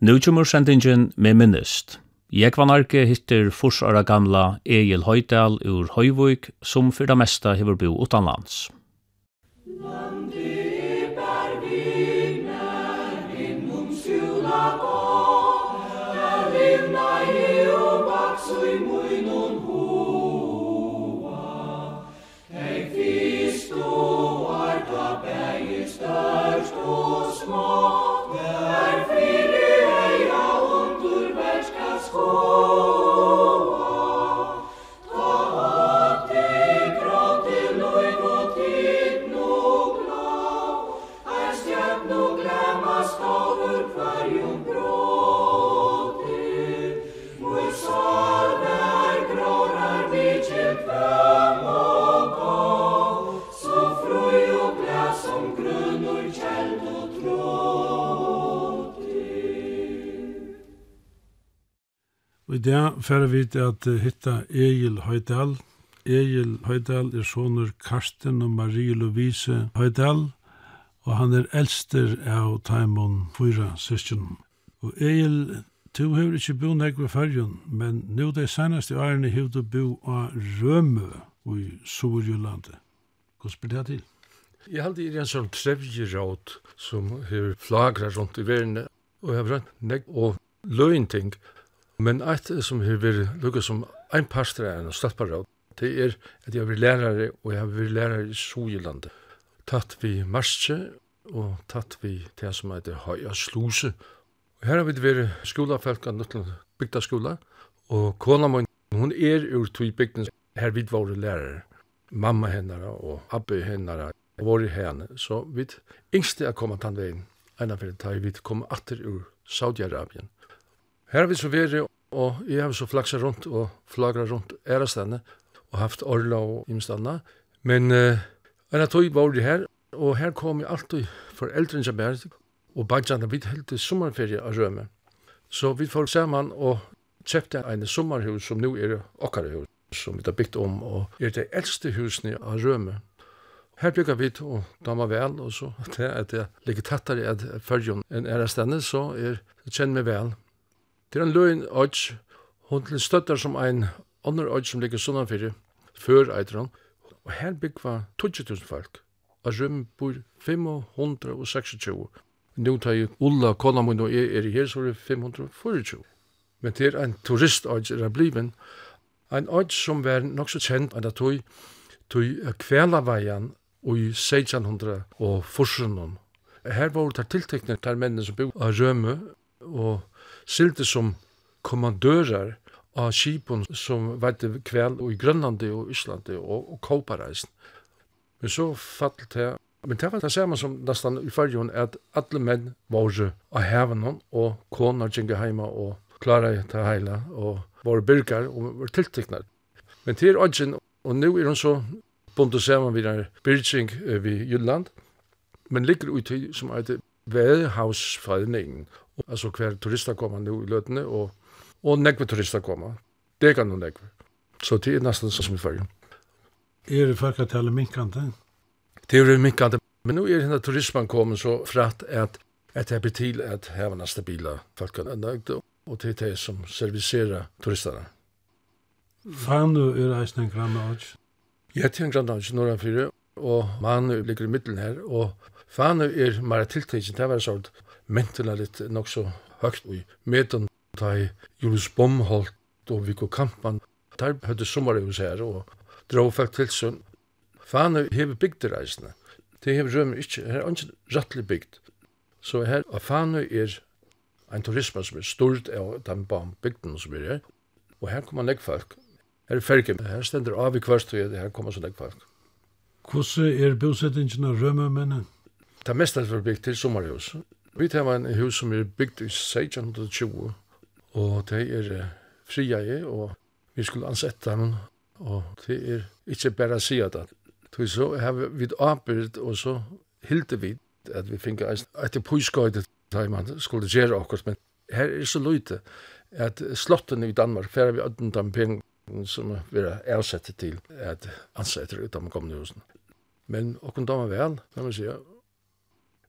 Nu kommer sendingen med minnest. Jekvanarke hittir forsara gamla Egil Høydal ur Høyvøk, som for det mesta hever bo utanlands. i dag færre vi til at hitta Egil Høydal. Egil Høydal er sonur Karsten og Marie Lovise Høydal, og han er eldster av Taimon Fyra søsken. Og Egil, du har ikke bo nek ved fyrjun, men nu de senaste årene har du bo av Rømø i Sorjulandet. Hvordan blir det til? Jeg halde i en sånn krevjeråd som har flagret rundt i verden, og hefur rønt nek og løynting Men eit som har vært lukket som ein pastor enn statsparrat, det er at jeg har vært lærare, og jeg har vært lærare i Sojelandet. Tatt vi marsje, og tatt vi det som heter Høya Sluse. Og her har vi vært skolafelk av Nuttland bygda skola, og kona min, hun er ur tog bygden, her vi var lærare. Mamma hennara og abbe hennara var i henne, så vi yngste er kommet den veien, enn av det, tag vi kom atter ur Saudi-Arabien. Her har vi så vært, og jeg har så flakset rundt og flagret rundt ærestene, og haft orla og imestene. Men uh, en av tog var det her, og her kom jeg alltid foreldrene som er, og badjene, vi heldte sommerferie av Røme. Så vi får sammen og kjøpte en sommerhus som nå er okkare hus, som vi har bygd om, og er det eldste husene av Røme. Her bygger vi og damer vel, og så det at jeg ligger tettere i følgen enn ærestene, så er, jeg kjenner meg vel. Det er en løgn odds, hun til støtter som ein andre odds som ligger sånn fyrir, før eitran, og her byggva 20.000 folk. Og rum bor 526. Nå tar jeg Ulla, kona min og jeg er her, så er det 524. Men det er en turistodds er bliven, en odds som var nok så kjent enn at tog, tog kvelavajan i 1600 og forsunnen. Her var det tiltekne der mennene som bor av Rømme, og silde som kommandører av skipen som vette kväll og i Grønlandi og Islandi og, og Kåpareisen. Men så fallet det Men det var det samme som nesten i fargen, at alle menn var av hevnen, og koner gikk hjemme og klara til heila og var byrgar og var tilteknar. Men til Odgen, og nå er hun så bundet sammen vid en byrging ved Jylland, men ligger ute som heter Vadehavsfredningen altså hver turister kommer nu i løtene, og, og nekve turister kommer. Det kan noen nekve. Så det er nesten som i fyrre. Er det folk at tale minkante? Det er minkante, men nu er henne turismen kommet så fratt at at det blir til at hävna stabila folkene nøgde, og det er det som serviserer turisterne. Fan du er eisen en grand av Ja, det er en grand lodge, Norrland 4, og man ligger i middelen her, og fan er mer tiltekent, det var sånn, mentala litt nok så høgt i medan ta i Julius Bomholt og Viggo Kampan. Der høyde sommerhus her og drog faktisk til sånn. Fane hever bygdereisene. Det hever rømmer ikke, her er ikke rattelig bygd. Så her av Fane er en turisme som er stort av den bam bygden som er her. Og her kommer nek folk. Her er ferge her stender av i kvart, og her kommer så nek folk. Hvordan er bosettingen av rømmermennene? Det meste er bygd til sommerhuset Vi tar en hus som er bygd i 1620, og det er fria i, og vi skulle ansette dem, og det er ikke bare å si at det. Så har vi avbyrd, og så hilde vi at vi finner etter påskøyde da man skulle gjøre akkurat, men her er så løyte at slottene i Danmark færre vi ødden de pengene som vi er avsettet til at ansette ut av kommende husene. Men åkken damer vel, kan man si,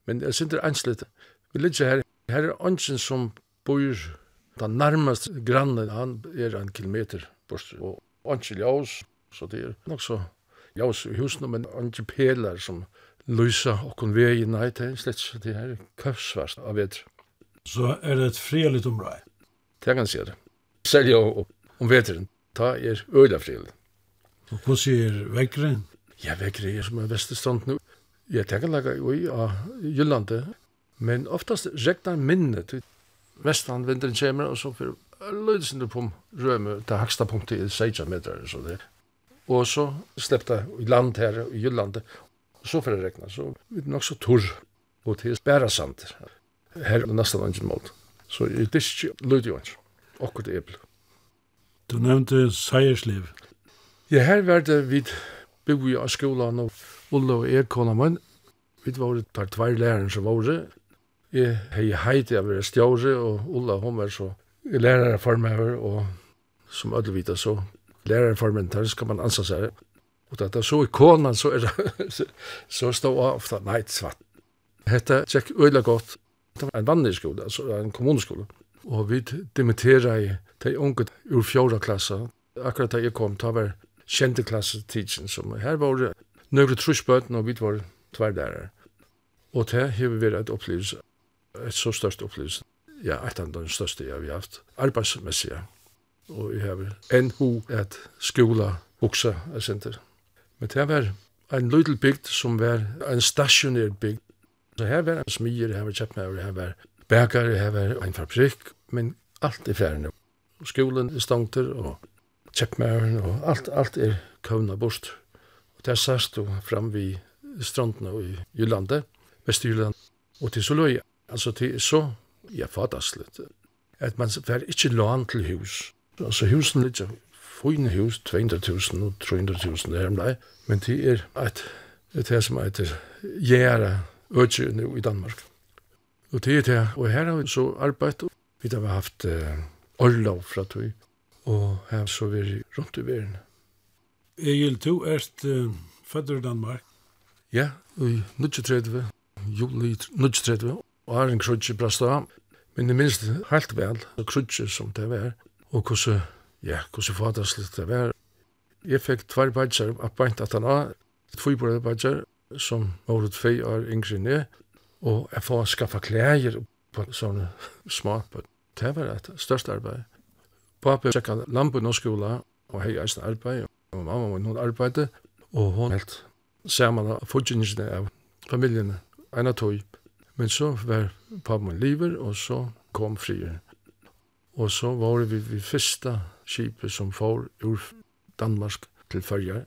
Men jeg synes det er anslitt Vi ligger her, her er ønsken som bor den nærmeste grannen, han er en kilometer bort, og ønsken ljøs, så det er nok så ljøs i husene, men ønsken peler som lyser og kun vei, nei, det er slett, Så det er køvsvart av vetre. Så er det et frilig område? Det kan jeg si det. Selv jo om veteren, ta er øyla frilig. Og hva sier vekkere? Ja, vekkere er som er vestestand nå. Jeg tenker laga i av Jyllandet, Men oftast regnar minne til vestan vinteren kommer, og så fyrir løydesinde på rømme til haksta punktet i 16 meter, så det. Og så slepta i land her, i Jyllandet, så fyrir regna, så vi nok så tur, og til spæra sand. Her er nesten ingen mål. Så det er ikke løyde jo ikke, akkurat ebel. Du nevnte seiersliv. Ja, her var det vid bo i skolan, og Ulla og jeg, kona min, vi var et par tvær lærere som var det, Jeg hei heiti av var stjåre, og Ulla hun var så lærerformer, og som alle vita så, lærerformen der skal man ansa seg. Og dette så i konan, så, er, så stod jeg ofta, nei, svart. Hette tjekk øyla godt. Det var en vannerskole, altså en kommuneskole. Og vi dimitterer i de unge ur fjorda klassa. Akkurat da jeg kom, ta var kjente klasse tidsen, som her var det nøyre trusbøten, og vi var tverdærer. Og det har vi vært et opplevelse et så størst opplevelse. Ja, et av den største jeg har haft, arbeidsmessig. ja. Og jeg har en ho et skola buksa et senter. Men det var en lydel bygd som var en stasjonær bygd. Så her var en smier, her var kjeppmauer, her var bækare, her var en fabrikk, men alt er fjerne. Skolen er stangter, og kjeppmauren, og alt, alt er kavna bort. Og der sast du fram vi strandene i Jyllandet, Vestjylland, og til Soløya. Altså, det er så, jag fattes litt, at man får ikke lån til hus. Altså, husen litt, fine hus, 200.000 og 300.000, det er blei, men det er et, det her som heter Gjæra Øtje nu i Danmark. Og det er det, og her har vi så arbeidt, vi har haft uh, orlov fra tog, og her så vi rundt i verden. Egil, du er uh, født i Danmark? Ja, i 1930, juli 1930, og har en krutje brast av. men det minst helt vel, og krutje som det var, og hvordan, ja, hvordan fadersligt det var. Jeg fikk tvær badger, beint at han var, tvivbrøde badger, som var ut fei år yngre ned, og jeg får skaffa klæger på sånne små, på det var et størst arbeid. Pappa sjekka lampen og skola, og hei eisen arbeid, og mamma var noen arbeid, og hun helt saman av fudgjengene av familiene, en av tog, Men så var pappan liver, og så kom frier. Og så var vi vi første skipet som får ur Danmark til Følger.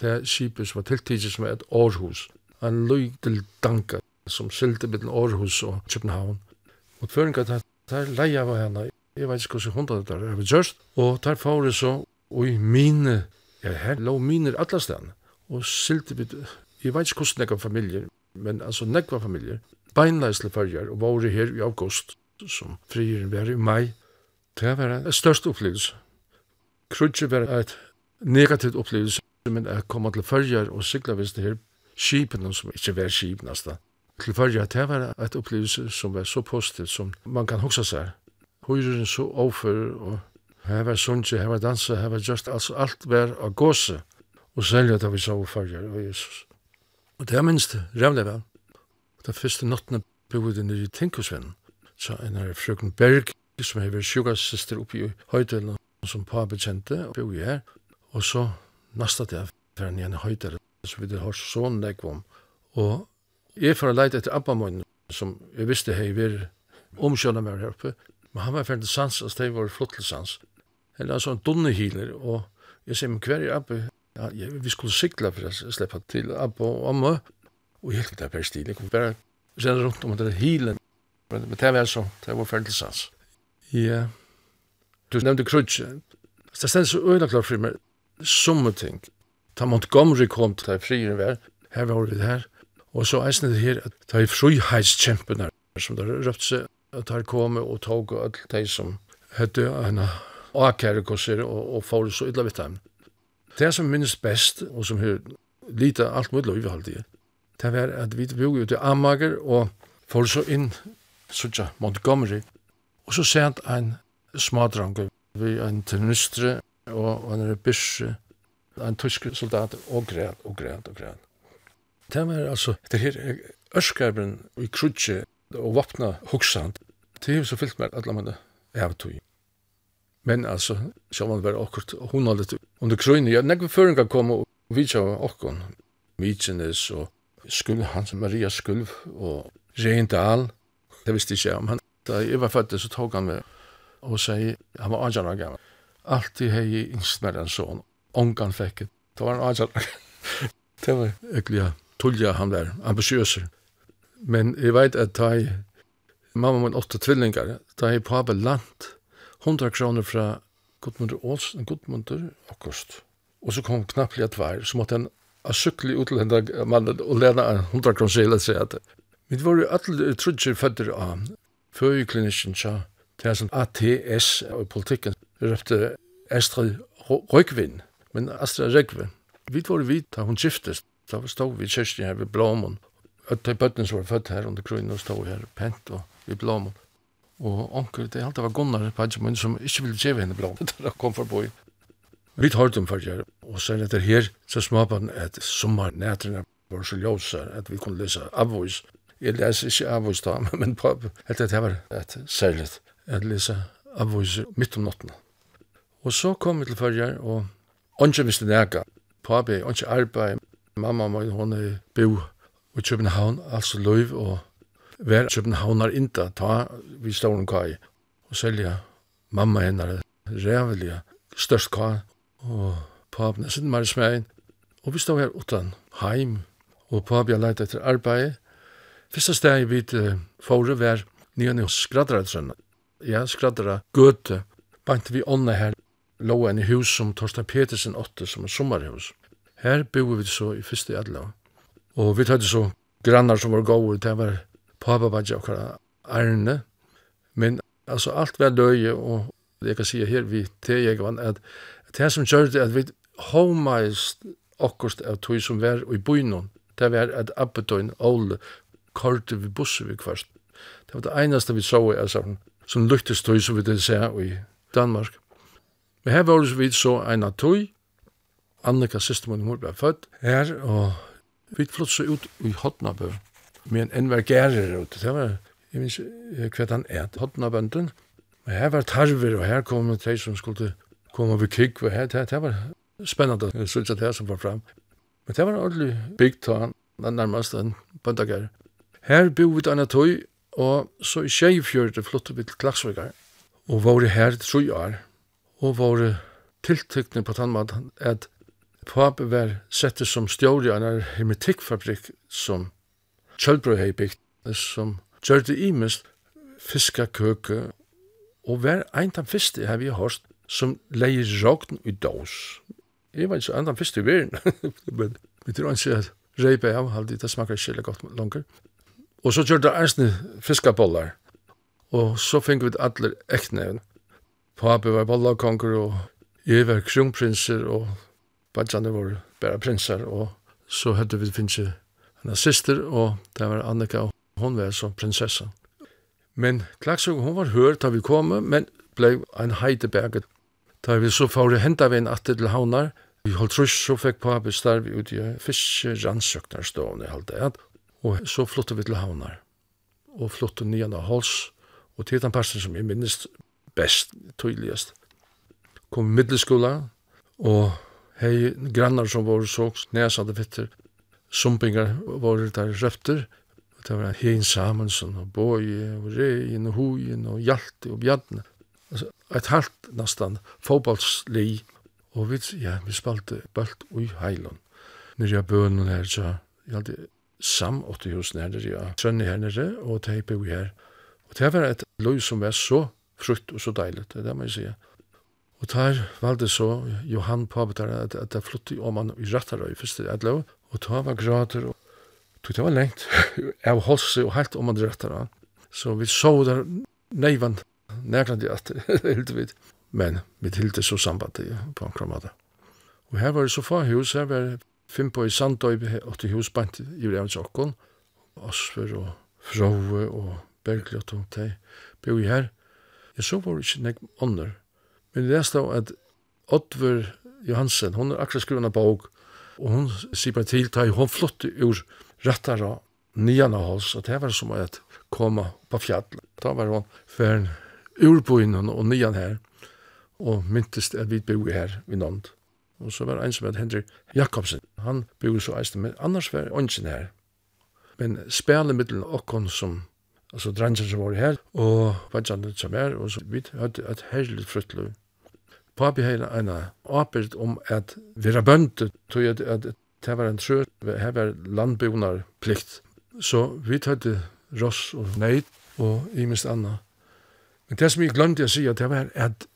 Det skipet som var tiltidset som et Aarhus. En løy til Danka, som sylte mellom Aarhus og København. Og føringa der, der leia var henne. Jeg vet ikke hvordan hundra det der er vi gjørst. Og der får det så, og i mine, ja, her lå mine alle stedene. Og sylte vi, jeg vet ikke hvordan nekka familier, men altså nekva familier beinleis til farger, og var her i august, som frieren var i mai. Det var en størst opplevelse. Krutje var et negativt opplevelse, men jeg kom til farger og sikla vis det her skipene, som ikke var skip nesten. Til farger, det var et opplevelse som var så positivt som man kan huske seg. Høyren så offer og her var sunnkje, her var dansa, her var just, altså alt var av gåse, og selja da vi så farger, og Jesus. Og det er minst, revlig vel. Den første natten bodde nere i Tinkusvenn, så en her frøken Berg, som hever sjukasøster oppe i Høydelen, som pa bekjente, og bodde her. Og så nasta det for han gjerne Høydelen, så vi har sånn nek om. Og jeg for å leite etter Abbamoen, som jeg visste hei vir omkjønna meg her oppe, men han var ferdig sans, altså det var flott til sans. Eller altså en dunnehiler, og jeg sier, men hver er Abba? Ja, vi skulle sikla for å slippe til Abba og Amma, Og jeg helt det per stil. Jeg kom bare renne rundt om det hilen. Men det var så, det var ferdelses. Ja. Du nevnte krutje. Det stendte så øyne klart for meg. Somme ting. Ta Montgomery kom til det friere vær. Her var vi her. Og så eisne det her at det er friheiskjempene som det røpte seg at det kom og tog og alt de som hette en akære kosser og, og får så illa vitt dem. Det som minnes best, og som har lite alt mulig lov i halvdige, det var at vi bor ute i Amager, og får så inn, sånn, Montgomery, og så sent en smadranger, vi en tennistre, og en rebyrse, en tysk soldat, og græn, og græn, og græn. Det var altså, det her ørskarben i krutje, og vapna hoksand, det er så fyllt med alle mann eventøy. Men altså, så man var akkurat hundalit under krøyne, ja, nekve føringa kom og vidtja av akkon, Vitsenes og Skulv, Hans Maria Skulv og Rein Dahl. Det visste ikke om han. Da jeg var født, så tog han med og sier, han var 18 år gammel. Altid hei jeg yngst med en sånn. Ongan fikk det. Da var han 18 år. Det var egentlig tulja han der, ambisjøser. Men jeg vet at da jeg, mamma min åtte tvillingar, da jeg på land, 100 kroner fra Gudmundur Olsen, Gudmundur August. Og så kom knapplega vær, så måtte han a sykli ut til henda mannen og lena en hundra kronsel et seg Vi var jo alle trudger fødder av føyeklinikken tja, det er sånn ATS og politikken, røpte Astrid Røykvin, men Astrid Røykvin. Vi var jo vidt da hun skiftes, da stod vi i kyrkjen her ved Blåmon, og de bøttene som var født her under grunnen og stod her pent og ved Blåmon. Og onker, det er alt var Gunnar, på en som ikke ville gjeve henne Blåmon, da kom for boi. Vi tar dem for det, og sen etter her, så smapan at sommernætrene var så ljósa at vi kunne lesa avvois. Jeg leser ikke avvois da, men på, at det var et særligt at lesa avvois midt om nottene. Og så kom vi til fyrir, og åndsje visste nega, papi, åndsje arbeid, mamma min, hun er bo i København, altså løyv, og vær Københavnar inda, ta vi stålen kai, og selja mamma hennar, rævelige, størst kai, og papen er sinne mer smæin, og vi stod her utan heim, og papen er leit etter arbeid. Fyrsta steg vi uh, fore var nyan hos skradra, ja, skradra gøte, bant vi ånda her, lå en i hus som Torsten Petersen åtte, som er sommarhus. Her bor vi så i fyrste jadla, og vi tatt så grannar som var gode, det var papa badja okkara Arne, men altså alt var løye, og det kan sige her vi til jeg vann, at det som gjør det at vi homaist okkurst av tog som var i bynån, det var at abbetøyn, Ole, korte vi busse vi kvart. Det var det einaste vi så i altså, som lyktes tog som vi det ser i Danmark. Men her var vi så en av tog, Annika siste måned mor ble født her, og vi flott så ut i Hotnabø, med en envergerer ut, det var, jeg minns hva han et, Hotnabønden, men her var tarver, og her kom det som skulle koma við kikk, og her, det var spennende, jeg synes at det som var fram. Men det var ordentlig bygd ta han, nærmest en bøndager. Her bo vi denne tøy, og så i Tjejfjørde flyttet vi til Klagsvøkker, og var det her tru år, og var det tiltøkning på tannmaten at pape var sette som stjåri av en hermetikkfabrikk som Kjølbrøy hei bygd, som gjør det imest fiskakøke, og var ein av fyrste her vi har hørt som leie råkn i dås. Jeg var ikke så andan i verden, men vi tror ikke at reipa av halde, det smaker ikke godt langer. Og så gjør det eisne fiskabollar, og så fink vi alle eknevn. Pape var bollakonger, og jeg var kronprinser, og badjane var bare prinsar, og så hadde vi finnse henne sister, og det var Annika, og hon var som prinsessa. Men Klaksvåg, hon var hørt da vi kom, men blei en heideberget Da vi så får henta vi en atter til havnar, vi holdt trus, så fikk papi starvi ut i fiske rannsøknarstående halte et, og så flyttet vi til havnar, og flyttet nyan av hals, og til den parten som jeg minnes best, tydeligast. Kom i middelskola, og hei grannar som var så nesande fitter, sumpingar var der røpter, det var Hein Samuelsen, og boi, og Rein, og Hojen, og Hjalte, og Bjarne, altså, et halvt nastan fotballsli, og vi, ja, vi spalte bølt ui heilen. Nere av bønnen her, så gjaldt det sam åtte hos nere, ja, sønne her nere, og teipe vi her. Og det var et løy som var så frukt og så deilig, det er det man sier. Og der valgte så Johan Pabetar at, at det flyttet om han i Rattarøy, først i og ta var grader, og det var lengt, av holse og helt om han i Rattarøy. Så vi så der neivann nærkant i at, helt vidt. Men vi hilde så sambandet på en kramata. Og her var det så få hus, her var fem på i Sandøy, og til hus bant i Revens Okkon, Asfer og Frove og Berglott og de i her. Jeg så var ikke nek ånder, men det er av at Oddver Johansen, hun er akkurat skrivende bog, og hun sier bare til, ta hun flott ur rettara nian av hos, at det var som at koma på fjall. Da var hun fern urbøynen og nyan her, og myntest at vi bor her i Nånd. Og så var en som heter Henrik Jakobsen. Han bor så eisen, men annars var ønsken her. Men spelen mittelen okkon som, altså drengen som var her, og vajan som er, og så vidt hadde et herlig fruttliv. Papi heila en apelt om at vera bønt, tog at, at det var en trø, her var landbonarplikt. Så vi hadde ross og neid og imest anna. Men det som jeg glemte å si, det var at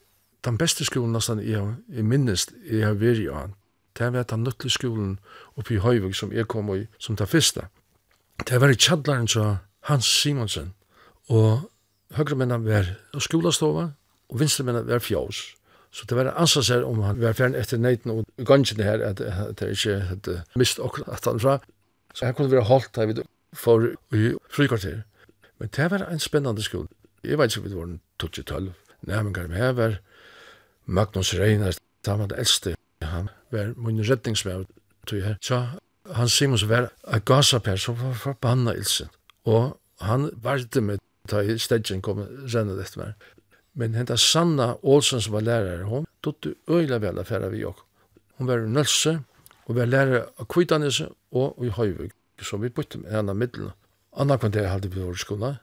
den beste skolen nesten jeg, jeg minnest jeg har vært i an, det var den nøttelig skolen oppe i Høyvig som jeg kom i som det første. Det var i kjadlaren til Hans Simonsen, og høyre mennene var skolastova, og vinstre mennene var fjås. Så det var ansa seg om han var fjern etter neiten og gansjen her, at det ikke hadde mist okkur at han fra. Så her kunne vi ha holdt her vi for i frikvarter. Men det var en spennende skole jeg vet ikke om det var men nærmengar med var Magnus Reinar, han var det eldste, han var min redningsmæv, tog her. Så han Simons var en gasapær som var forbanna ilsen, og han varte med ta i stedjen kom rennet etter meg. Men henta Sanna Olsen som var lærare, hon dotte øyla vel affæra vi og. Hon var nølse, og var lærare av Kvitanese og i Høyvig, så vi bytte med henne middelen. Anna kvantere halde på vår skola,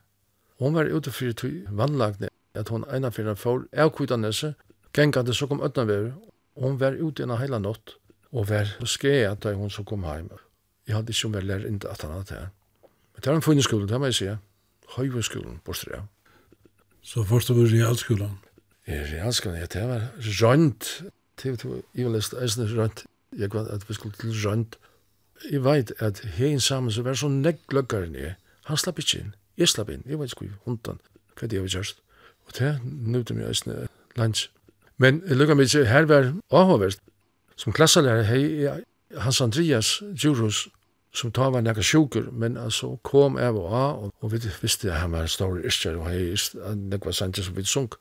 Hon var ute fyrir tui vannlagne, at hon eina fyrir for avkvitanese, gengande så kom ötna veru, hon var ute en heila natt og var skrea da hon så kom heim. Jeg hadde ikke om jeg lær enda at han hadde det her. Men det var en funnig skolen, det må jeg si. Høyveskolen, bortsett ja. Så først var realskolen? Realskolen, ja, det var rønt. Det var ivalest eisne rønt. Jeg var at vi skulle til rønt. Jeg vet at hein sammen så var så negg løkkaren jeg. Han slapp ikke inn. Jeg slapp inn, jeg vet ikke hundan, hva det jeg var kjørst. Og det nøvde meg eisne lunch. Men jeg lukka meg ikke, her var avhåverst. Som klasselærer, hei, Hans Andreas Djurhus, som ta var nekka sjukur, men altså kom av og av, og, og vi visste at han var stor iskjer, og hei nekva sanger som vi sunk.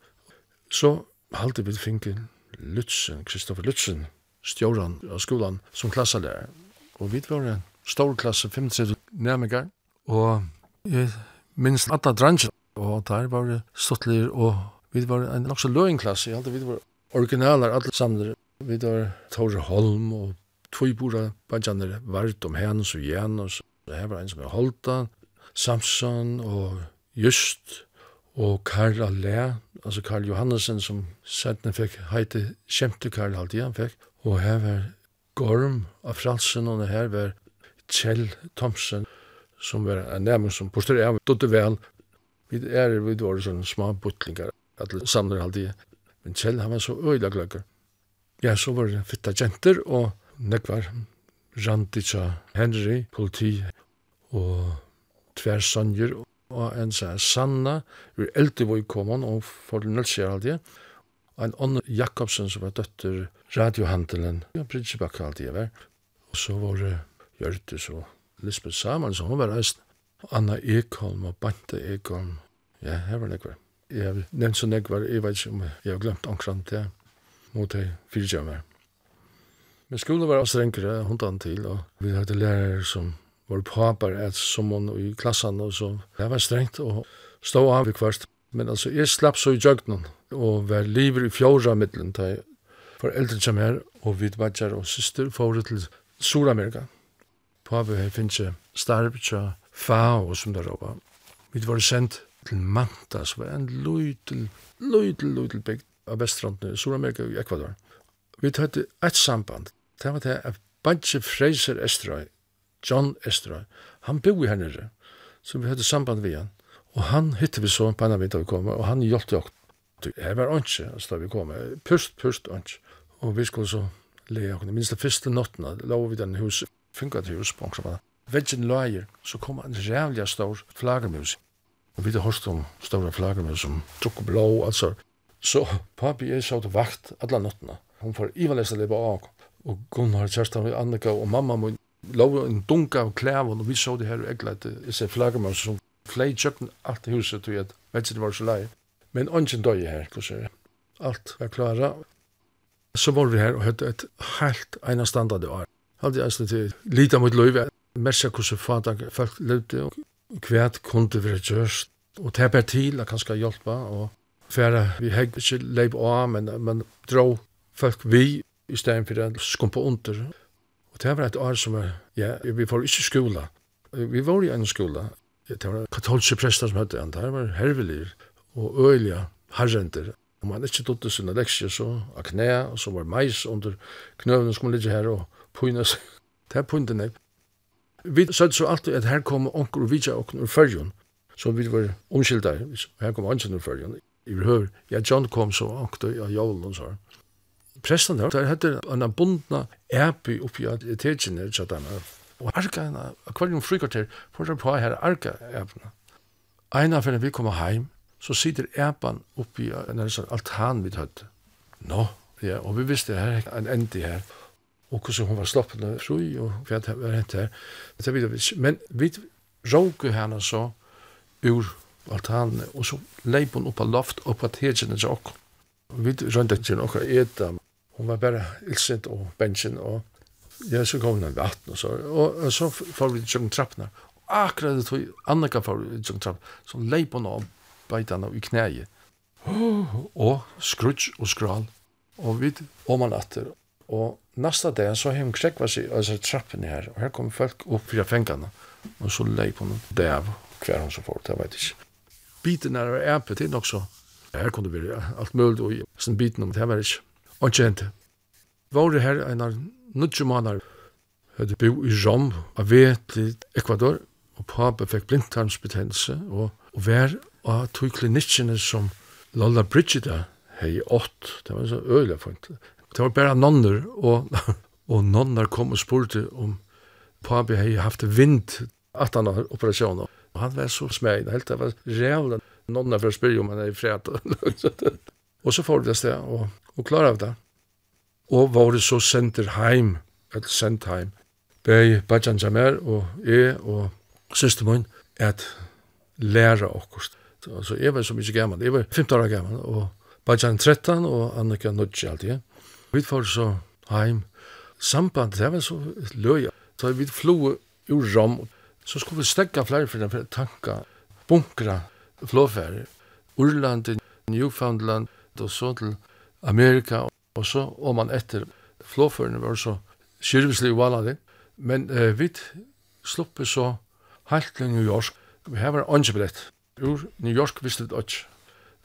Så halte vi finke Lutzen, Kristoffer Lutzen, stjóran av skolan, som klasselærer. Og vi var en stor klasse, 35 nærmengar, og jeg minst alla drangen, og der var det stuttler, og vi var en nok så løgnklasse, jeg vi var originaler, alle samler, vi var Tore Holm, og tvøybora bandjanere, Vart om Hans og Janus, Det her var en som er Holta, Samson og Just, og Karl Allé, altså Karl Johannesen som sentene fikk heite kjemte Karl alltid han fikk, og her var Gorm av Fransen, og her var Kjell Thomsen, som var en nærmere som poster av tog vel. Vi er vi var sånne små butlingar, alle samler alltid. Men selv han var så øyla gløkker. Ja, så var det fitta jenter, og nekvar Randitsa Henry, politi, og tver sonjer, og en sa Sanna, ur eldre var kom han, og for nølser alltid. Og en annen Jakobsen som var døtter radiohandelen, ja, Bridgebakk alltid var. Og så var det Gjørtes og Lisbeth Samuelsen, hun var reist. Anna Ekholm og Bante Ekholm. Ja, her var nekvar. Jeg har nevnt så nekvar, jeg vet ikke om jeg har glemt omkran det. mot de fire meg. Men skolen var strengere hundan til, og vi hadde lærere som var papar et som hon i klassan, og så det var strengt, og stå av i kvart. Men altså, jeg slapp så i jøgnen, og var liver i fjorda middelen, da jeg foreldre kom her, og vi var og syster, for til Sur-Amerika. Pave her finnes starv tja FAO som der råpa. Vi var sendt til Manta, som var en løytel, løytel, løytel bygd av Vestranden Sur-Amerika og Ecuador. Vi tatt et samband. Det var det at Bantje Fraser Estrøy, John Estrøy, han bor her nere, så vi hadde samband vi han. Og han hittet vi så på en av vi kom, og han hjelpte jo. Det var ikke, altså da vi kom, pust, pust, ikke. Og vi skulle så le, okkur. Minst det første nottene, lå vi den hus fingra til ursprung, som var velgen løyer, så kom en rævlig stor flagermus. Og vi hadde hørt om store flagermus som trukk blå, altså. Så papi er så til vakt alle nattene. Hun får ivanlest å leve av. Og Gunnar, Kjerstan, Annika og mamma må lov en dunka av klæven, og vi så det her og eglet i seg flagermus som flei kjøkken alt i huset til at velgen var så løyer. Men ånden døy her, hvordan er Alt var klara. Så var vi her og høyde et helt enastandard år hadde jeg til lita mot løyve, mersa hvordan fadag folk levde, og kvært kunde være gjørst, og det er bare til at kanskje hjelpa, og færa vi hegg ikke leip av, men, men drå folk vi i stedet for å skumpa under. Og det var et år som, er, ja, vi får ikke skola. Vi var i en skola, det var katolske prester som høyde han, det var hervelig og øyelig herrenter. Om han ikke dotte sine leksjer så av knæ, og så var mais under knøvene som ligger her, og pynas. Det er pynten jeg. Vi satt så alltid at her kom onker og vidja okken ur fyrjun, så vi var omkylda, her kom onker ur fyrjun. I behøver, ja, John kom så onker av og så. Prestan der, der hette en bundna epi oppi at etetjene, tja dana, og arka hana, akvarium frikvarter, for der på her arka epna. Einar fyrir vi kom heim, så sitter epan oppi en altan vi tøtt. Nå, ja, og vi visste her, en endi her, og hvordan hun var sloppende fri, og hva det var hent her. Det vet vi. Men vi råker henne så ur altanene, og så leip hun opp av loft, opp av tegene til oss. Vi rønte ikke noe etta. Hun var bare ildsint og bensjen, og ja, så kom hun vatten, og så, og, og så får vi til trappene. Akkurat det tog, Annika får vi til trappene, så leip hun opp beitene i knæet. Og skrutsk og skral, og vi om man atter, Og nästa dag så hem kräkva sig alltså trappen här och här kom folk upp fra fängarna och så lei på någon där kvar hon så fort det vet inte. Biten är til nok också. Här kunde vi allt mulig och sen biten om det här var inte. Och kjent. Var det här en nutje månader hadde bo i Rom av vet i Ecuador og pappa fick blindtarmsbetennelse och och vær og tog klinikkene som Lolla Brigida hei ått, det var så øyla funkt, Det var bare nonner, og, og nonner kom og spurte om Pabi hei haft vind at han har operasjonen. Og han var så smeg, helt det var rævlen. Nonner for å spyrre om han er i fred. og så får det sted, og, og klar av det. Og var det så senter heim, eller sendt heim, bei Bajan Jamer og jeg og søster min, at læra okkurst. Altså, jeg var så mykje gammal, jeg var 15 år gammal, og Bajan 13 og Annika Nudge alltid. Ja. Vi får så heim. Samband, det var så løy. Så vi flog ur rom, så skulle vi stegga flere for den tanka, bunkra flåfære. Urland, Newfoundland, og så til Amerika, og så om man etter flåfærene var så kyrvislig valade. Men eh, vi sluppe så heilt til New York. Vi har vært åndsbrett. Ur New York visste det ikke.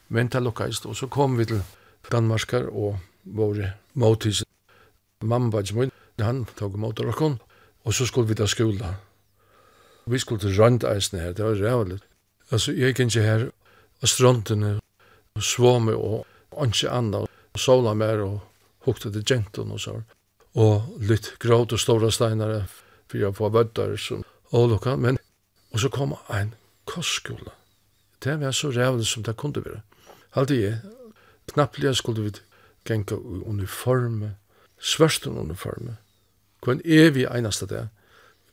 Men det lukkast, og så kom vi til Danmarkar og våre måtis. Mamma var ikke min, han tog måter og og så skulle vi ta skola. Vi skulle til røndeisen her, det var rævlig. Altså, jeg gikk ikke her, og strøntene, og svåme, og ikke anna, og sola mer, og hukte til gentun og så. Og litt gråt og stora steinar, for jeg var vøddar som ålokka, men, og så kom ein kostskola. Det var så rævlig som det kunne være. Halde jeg, knappliga skulle vi genka i uniforme, svørsten uniforme, kun evig einasta det,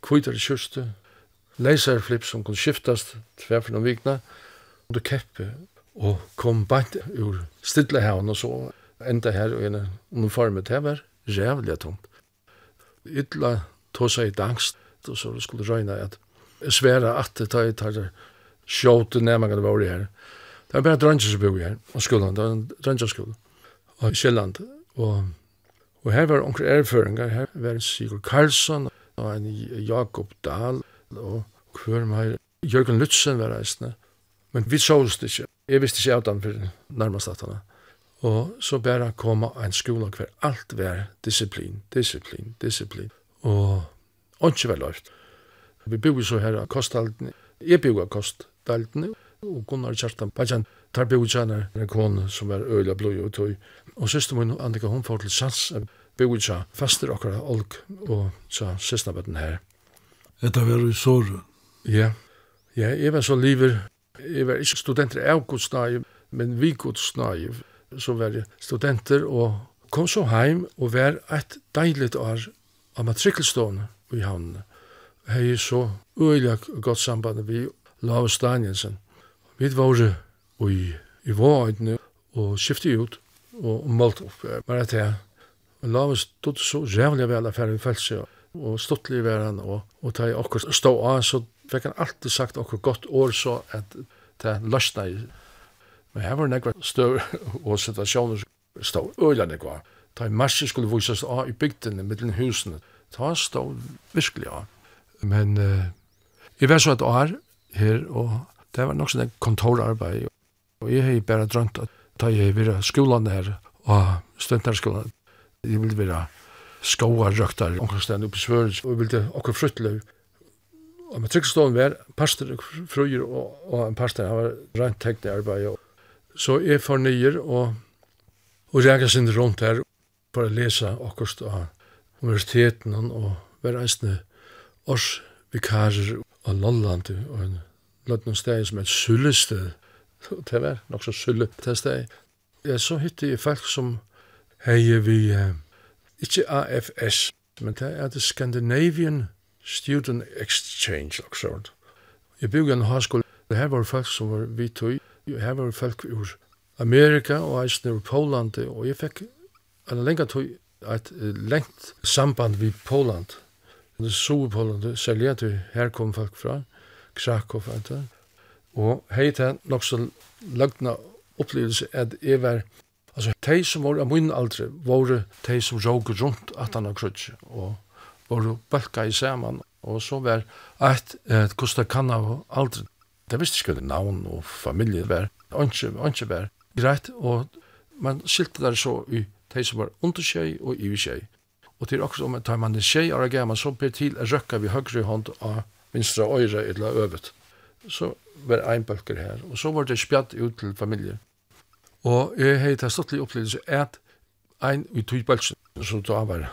kvitar i kjørste, laserflip som kunne skiftast tver for noen vikna, du keppe, og kom bant ur stillehavn og så, enda her og en uniforme, det var rævlig tomt. Ytla tog seg i dangst, og så skulle røyna at sværa at det tar tar sjåte var våre her. Det var bare dranger som bor her, og skolen, det var en av Kjelland. Og, og her var onker erføringar, her var Sigurd Karlsson, og en Jakob Dahl, og hver meir, Jørgen Lutzen var reisende. Men vi sås det ikke. Jeg visste ikke av dem for nærmest at han. Og så bare koma en skole hver alt var disiplin, disiplin, disiplin. Og ikke var løft. Vi bygde så her av kosthalden. Jeg bygde av kosthalden, og Gunnar Kjartan Bajan tar bojana en kon som var øyla blod og tøy. Og søster min, Annika, hun får til sans bojana faster okkara olk og sa søstnabøtten her. Etta var i såru? Ja, ja, jeg var så liver. Jeg var ikke studenter av godsnai, men vi godsnai, Så var jeg studenter og kom så heim og var et deiligt år av matrikkelstående i havnene. Hei så øyla godt samband vi Lave Stanjensen. Vi var i, i vågene og skiftet ut og, og målt opp. Bare til jeg. Lave stod så jævlig vel affæren i felse og stått i verden og, og ta i okkur stå av så fikk han alltid sagt okkur godt år så at det løsna i. Men her var nekva støv og situasjoner stå øyla nekva. Ta i marsje skulle vysast av i bygdene, mittlen husene. Ta stå virkelig av. Men uh, jeg var så et år her og det var nok sånn kontorarbeid Og jeg har bare drømt at da jeg var skolen her, og studenterskolen, jeg ville være skoarrøkter, omkringstående oppe i Svørens, og jeg ville åker fruttløy. Og med trykkstående var pastor, frøyer og, og en pastor, han var rent tekt i arbeid og. Så jeg får nyer, og, og jeg kan sinne rundt her, for å lese akkurat av universiteten, og være eisne års vikarer av Lolland, og en lødnån steg som er sullested, det var nok så sulle steg. Ja, så hytte jeg folk som hei vi, uh, ikke AFS, men det er det Scandinavian Student Exchange, og sånt. Jeg bygde en høyskole, det her var folk som var vi tog, her var folk ur Amerika og eisen ur Poland, og jeg fikk en lenge tog et lengt samband vid Poland, det er Poland, særlig at her kom folk fra, Krakow, og Og hei til nok så løgna opplevelse at jeg var, altså de som var av min aldre, var de som råg rundt at han har krutsk, og var balka i saman, og så var et, et kosta kan av aldre. Det visste ikke navn og familie var, ikke, ikke var greit, og man skilte der så i de som var under tjei og i tjei. Og til akkurat om at man er tjei og gammal, så blir til å røkka vi høyre hånd av vinstra øyre eller øvet. Så var ein bøkker her, og så var det spjatt ut til familie. Og jeg har tatt stått litt opplevelse at ein i tog bølsen, som da var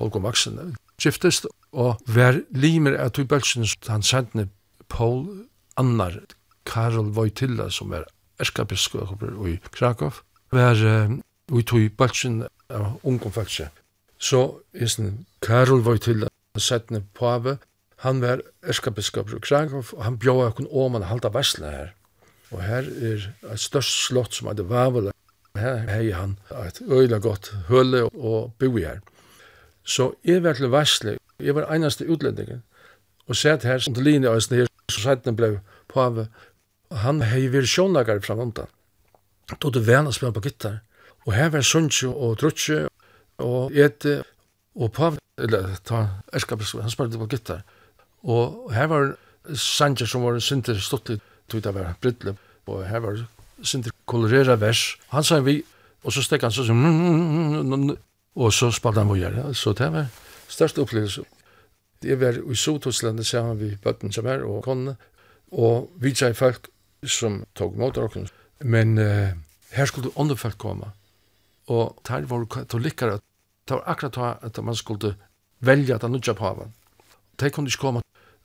Holger Maxen, skiftest, og var limer av tog bølsen, han sendte Paul Annar, Karol Vojtilla, som var erskabiskop i Krakow, var um, i tog bølsen av ungdomfelsen. Så er Karol Vojtilla, sendte Pave, Han var erskabiskop i Krakow, og han bjóa okkur om han halda vesla her. Og her er et størst slott som hadde vavel. Her hei han et øyla godt høle og boi her. Så jeg var til vesla, jeg var einaste utlendingen, og sett her som til linje av snir, så sett den blei pave, han hei vir sjónagar fram undan. Tog det vana spela på gittar, og her var sundsjo og trutsi og ete, og pave, eller ta erskabiskop, han spela på gittar, Og her var Sanchez som var sinter stuttlig, tog det var brittlig, og her var sinter kolorera vers. Han sa vi, og så stekk han så som, og så spalte han vågjere. Så det var størst opplevelse. Det var i Sotoslandet sammen vi bøtten som er, og konne, og vi tjei folk som tog mot okken. Men uh, her skulle andre folk komme, og der var katolikkere, det var akkurat at man skulle velja at han nudja pavan. De kunne ikke komme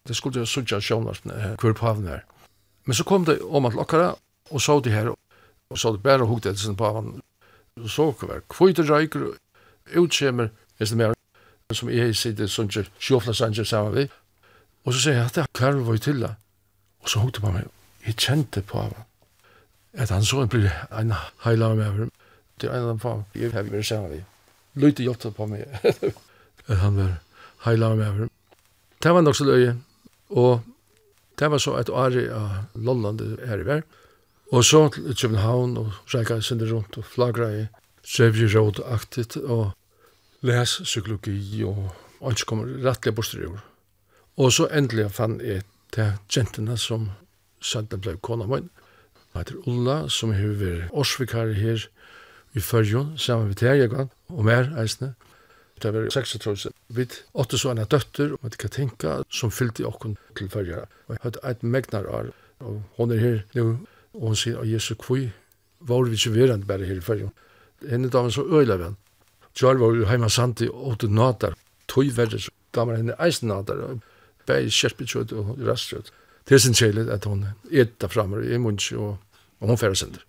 Det skulle jo sutja sjånarsne hver paven her. Men så kom det om at lokkara, og så de her, og så det bare hukte etter sin paven, og så hver kvite reiker, utkjemer, hvis det mer, som jeg sitter sånn ikke sjåfla sanje sammen vi, og så sier jeg at det er var til det. Og så hukte på meg, jeg kjente på paven, at han så en blir en heila med meg til en av dem paven, jeg har vært sammen vi. Løyte hjelpte på meg, at han var heila med meg Det var nok så løye, Og det var så et åri av Lolland her i vær. Og så til København og reikket sinne rundt og flagra i Trevje Råd-aktigt og les psykologi og alt som kommer rettelig borster i år. Og så endelig fann jeg til jentene som sendte ble kona min. Hun heter Ulla, som har vært årsvikar her i Førjon, sammen med Terjegan og mer eisne. Det var 36. Vi åtte så en døtter, og det kan tenke, som fylte okken til følgere. Og jeg hadde et megnar av, og hun er her nå, og hun sier, Jesu, hvor var vi ikke verand bare her i følgere? Henne damen så øyla vi han. Kjær var jo heima sandi og åtte nader. Tøy verre, så damer henne eisen nader. Begge kjerpetjød og rastrød. Det er sin kjellet at hun etta framme i munns, og, og hun færre sender.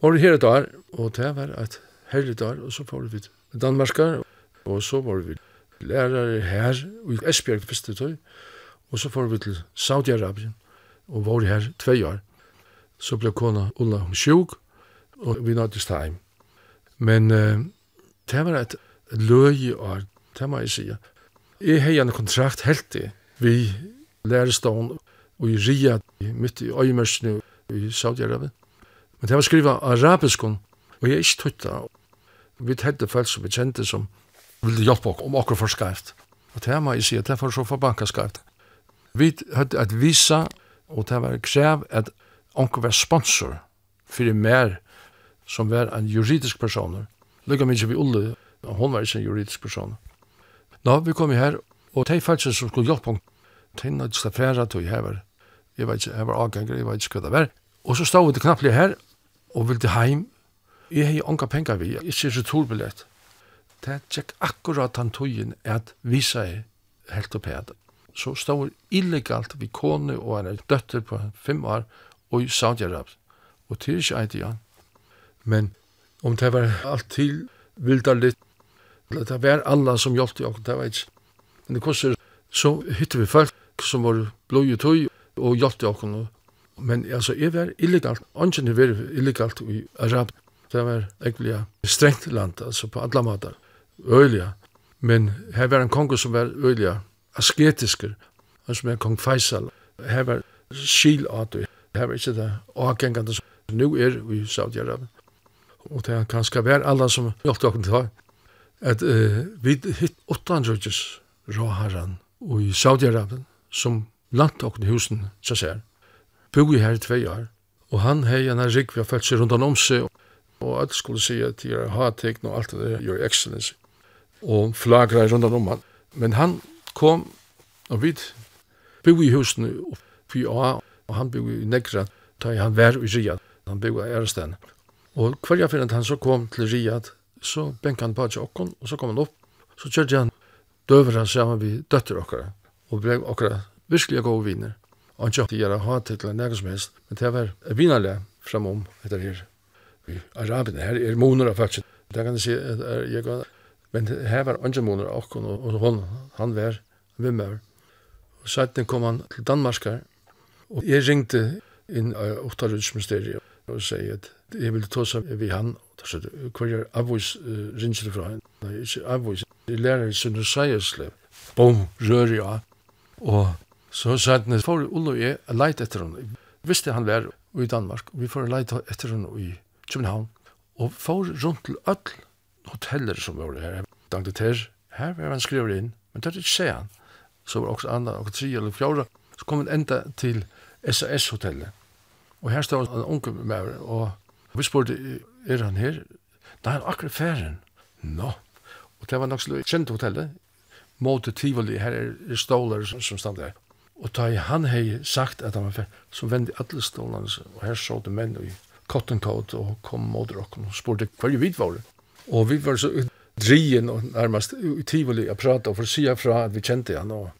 Og her er der, og det var et herlig der, og så får vi til Danmarkar, og så var vi lærere her i Esbjerg første tøy, og så får vi til Saudi-Arabien, og var her tve år. Så ble kona Ulla sjuk, og vi nådde time. Men uh, det var et løy år, det må jeg si. Jeg har en kontrakt helt i, vi lærestånd, og i Ria, midt i øyemørsene i Saudi-Arabien. Men det var skrivet arabisk, og jeg er ikke tøyta. Vi tette folk som vi kjente som vil det hjelpe oss om akkur for skarft. Og det må jeg si, det er så for banka skarft. Vi hadde et visa, og det var krev at onker var sponsor for mer som var en juridisk person. Lykka mykje vi Ulle, og hon var ikke en juridisk person. Nå, vi kom her, og de falskene som skulle hjelpe oss, de nødde seg færa til hever. Jeg vet ikke, jeg var avganger, jeg vet ikke hva det var. Og så stod vi til knapplig her, og ville heim. Jeg har jo onka penger vi, ikke returbillett det tjekk akkurat han tøyen at visa seg helt opp her. Så stod illegalt vi kone og en døtter på fem år og i Saudi-Arab. Og til ikke eit igjen. Men om det var alt til vildar litt, det var alla som hjelpte oss, det var ikke. Men det kostet, så hytte vi folk som var blå i tøy og hjelpte oss. Men altså, jeg var illegalt, angen er var illegalt i Arab. Det var egentlig strengt land, altså på alle måter øyelig. Men her var en konge som var øyelig asketisk, han som er kong Faisal. Her var skil av det. Her var ikke det avgengende som nu er i Saudi-Arabien. Og det er kanskje hver alle som hjelpte dere til at uh, vi hitt 800 råharan i Saudi-Arabien som langt dere husen så seg. Bog i her i tvei år. Og han hei en rik vi har følt seg rundt om seg og alt skulle si at de har hatt tegn og alt det der, your excellency og flagra rundt om han. Men han kom, og vi bygde i husene oppi A, og han bygde i Negra, da han var i Riyad, han bygde i Æresten. Og hver jeg finner at han så kom til Riyad, så benka han på til okken, og så kom han opp, så kjørte han døver han sammen vi døtter okkara, og ble okkara virkelig gode viner. Og han kjørte gjerne ha til en egen som helst, men det var vinerlig framom etter her. Arabene her er moner av faktisk. Det kan jeg si, er, jeg kan Men her var andre måneder okken, og og hon, han var vimmer. Og så kom han til Danmarskar, og jeg ringte inn av Åttarudsministeriet og sier at jeg ville ta seg ved han, og da sier jeg, hva er avvis uh, ringer fra henne? Nei, ikke avvis. Jeg lærer i Sønne Seierslev. Bom, rører jeg. Og så sa han, for Ulle og jeg er leit etter henne. Visste han var i Danmark, og vi får leit etter henne i København. Og for rundt til Øtl, hoteller som var her. Dankte til, her var han skriver inn, men det er ikke se han. Så var også andre, og tre eller fjorda, så kom han enda til SAS-hotellet. Og her stod en unge med meg, og vi spurte, er han her? Nei, han er akkurat ferien. Nå. No. Og det var nok slik kjent hotellet, måte tivoli, her er ståler som stand der. Og da han hei sagt at han var ferien, så vendte alle stålene, og her så det menn i cotton coat og kom mot dere, og spurte hva vi var det. Og vi var så drien og nærmest utivelig å prate og for å si fra at vi kjente han. Og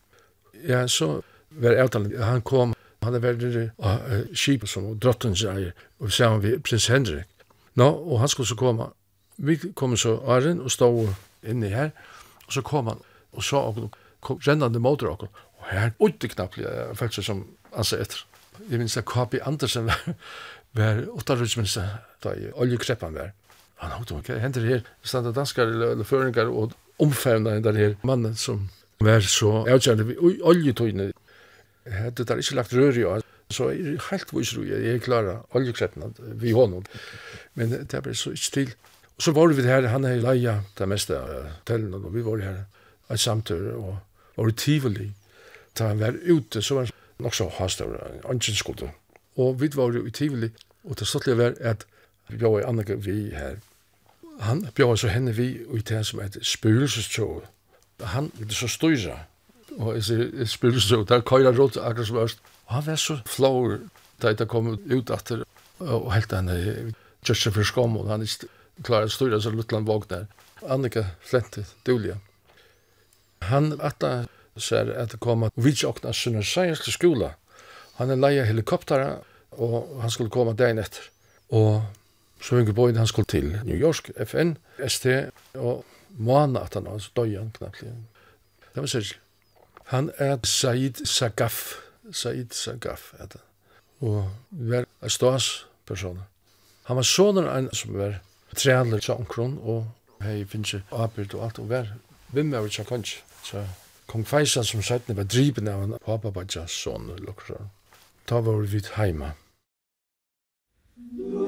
ja, så var avtalen, han kom, han hadde vært nere av uh, skipet som drottens eier, og vi sammen med prins Henrik. Nå, no, og han skulle så komme. Vi kom så Arjen og stod inne her, og så kom han og sa og kom rennende mot dere, og her, ute knapt, jeg følte seg som han seg etter. Jeg minns at K.P. Andersen var, var åttarrutsminister da i oljekreppen var han har okej hender her, standa danskar eller föringar och omfavna den her mannen som var så avgörande vid oljetøyne. Hade det ikke lagt rør i år, så er det helt vis ro, jeg er klara oljekreppene vi honom. Men det ble så ikke til. Og så var vi her, han er i leia, det meste av tellene, og vi var her, et samtør, og var i tivoli. Da han var ute, så var han nok så hastavr, ansynskode. Og vi var i tivoli, og det stått var at vi var i andre vi her, han bjør så henne vi ut her som et spøgelsestog. Han ville så styre, og et spøgelsestog, der køyrer råd akkurat som øst. Og han var så flår da jeg kom ut etter, og helt henne, just for skom, og han ikke klarer å styre så Lutland våg der. Annika Flente, Dulia. Han atta ser at det kom at vidtjåkna sønner seierske skola. Han er leia helikoptera, og han skulle komme dagen etter. Og Så Inge Boyd, han skulle til New York, FN, ST, og måned at han, var døg han knappt. Det var særlig. Han er Said Sagaf, Said Sagaf er det. Og var en stås person. Han var sånn en som var trealer til omkron, og hei finnes ikke avbyrd og alt, og var vimmer av tjakonj. Så kong Faisal som sættene var driben av en pappa papabadja sånn, lukkra. Da var vi heima. Mm.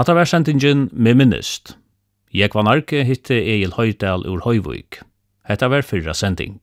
Hatta var sendingen med minnest. Jeg var narki hitte Egil Høydal ur Høyvøyk. Hetta var fyrra sending.